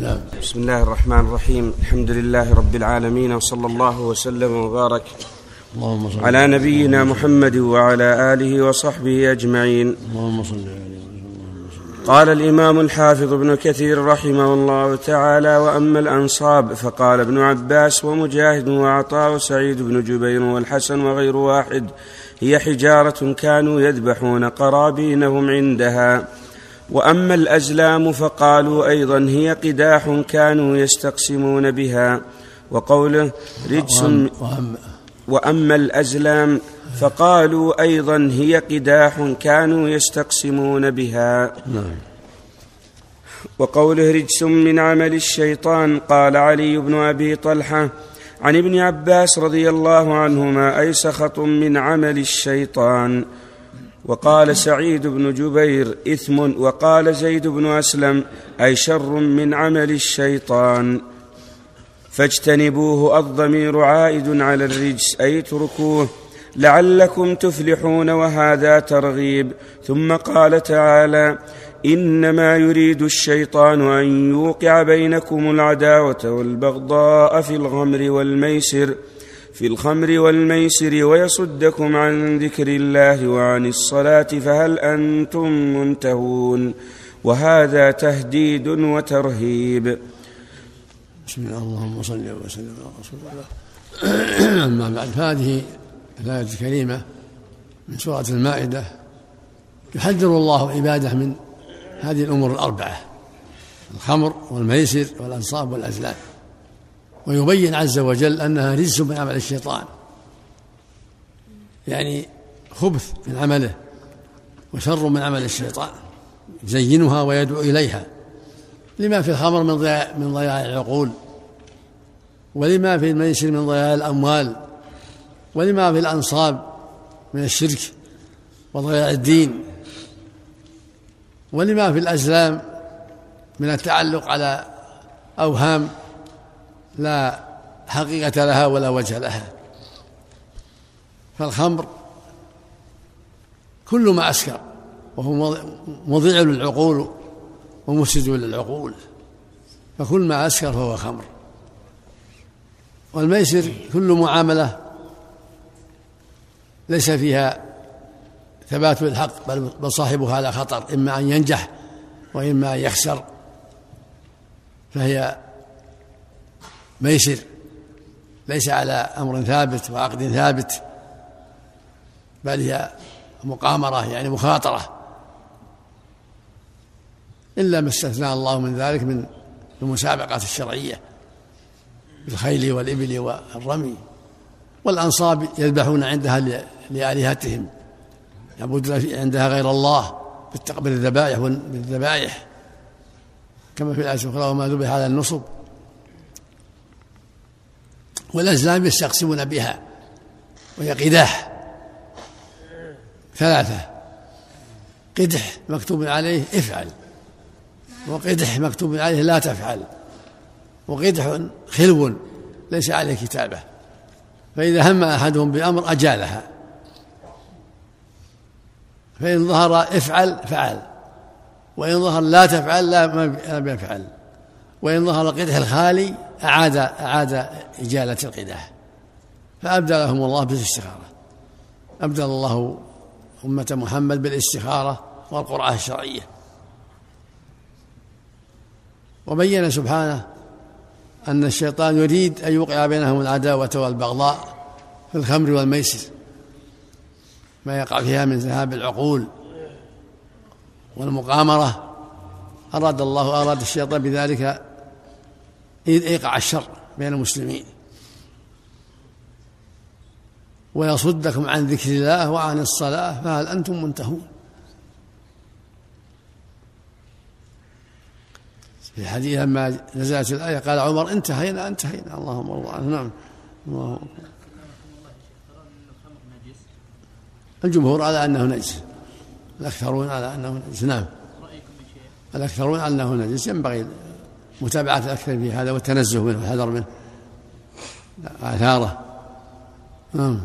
نعم. بسم الله الرحمن الرحيم. الحمد لله رب العالمين وصلى الله وسلم وبارك اللهم صل على نبينا محمد. وعلى آله وصحبه أجمعين. اللهم صل عليه قال الإمام الحافظ ابن كثير رحمه الله تعالى وأما الأنصاب فقال ابن عباس ومجاهد وعطاء وسعيد بن جبير والحسن وغير واحد هي حجارة كانوا يذبحون قرابينهم عندها. وأما الأزلام فقالوا أيضا هي قداح كانوا يستقسمون بها وقوله رجس وأما الأزلام فقالوا أيضا هي قداح كانوا يستقسمون بها. نعم. وقوله رجس من عمل الشيطان قال علي بن أبي طلحة عن ابن عباس رضي الله عنهما اي سخط من عمل الشيطان. وقال سعيد بن جبير إثم وقال زيد بن أسلم أي شر من عمل الشيطان. فاجتنبوه الضمير عائد على الرجس أي اتركوه. لعلكم تفلحون وهذا ترغيب. ثم قال تعالى إنما يريد الشيطان أن يوقع بينكم العداوة والبغضاء في الغمر والميسر. في الخمر والميسر ويصدكم عن ذكر الله وعن الصلاة فهل أنتم منتهون وهذا تهديد وترهيب. بسم الله اللهم صل وسلم على رسول الله. أما بعد فهذه الآية الكريمة من سورة المائدة. يحذر الله عباده من هذه الأمور الأربعة الخمر والميسر والأنصاب والأزلام. ويبين عز وجل أنها رجس من عمل الشيطان. يعني خبث من عمله وشر من عمل الشيطان. يزينها ويدعو إليها. لما في الخمر من ضياع من ضياع العقول. ولما في الميسر من ضياع الأموال. ولما في الأنصاب من الشرك وضياع الدين. ولما في الأزلام من التعلق على أوهام لا حقيقة لها ولا وجه لها. فالخمر كل ما أسكر وهو مضيع للعقول ومفسد للعقول. فكل ما أسكر فهو خمر. والميسر كل معاملة ليس فيها ثبات الحق بل صاحبها على خطر إما أن ينجح وإما أن يخسر. فهي ميسر ليس على أمر ثابت وعقد ثابت بل هي مقامرة يعني مخاطرة. إلا ما استثنى الله من ذلك من المسابقات الشرعية بالخيل والإبل والرمي والأنصاب يذبحون عندها لآلهتهم يعبدون عندها غير الله بالذبائح بالذبائح كما في الآية الأخرى وما ذبح على النصب. والأزلام يستقسمون بها وهي قداح ثلاثة. قدح مكتوب عليه افعل وقدح مكتوب عليه لا تفعل وقدح خلو ليس عليه كتابة. فإذا هم أحدهم بأمر أجالها. فإن ظهر افعل فعل وإن ظهر لا تفعل لا ما يفعل. وإن ظهر القدح الخالي أعاد أعاد إجالة القدح فأبدلهم الله بالاستخارة. أبدل الله أمة محمد بالاستخارة والقرآن الشرعية. وبين سبحانه أن الشيطان يريد أن يوقع بينهم العداوة والبغضاء في الخمر والميسر. ما يقع فيها من ذهاب العقول والمقامرة. أراد الله أراد الشيطان بذلك يقع الشر بين المسلمين. ويصدكم عن ذكر الله وعن الصلاة فهل أنتم منتهون؟ في حديث لما نزلت الآية قال عمر انتهينا انتهينا. اللهم عنه. نعم. الله الجمهور على أنه نجس. الأكثرون على أنه نجس. نعم. الأكثرون على أنه نجس. ينبغي متابعة الأكثر في هذا والتنزه منه والحذر منه آثاره. نعم.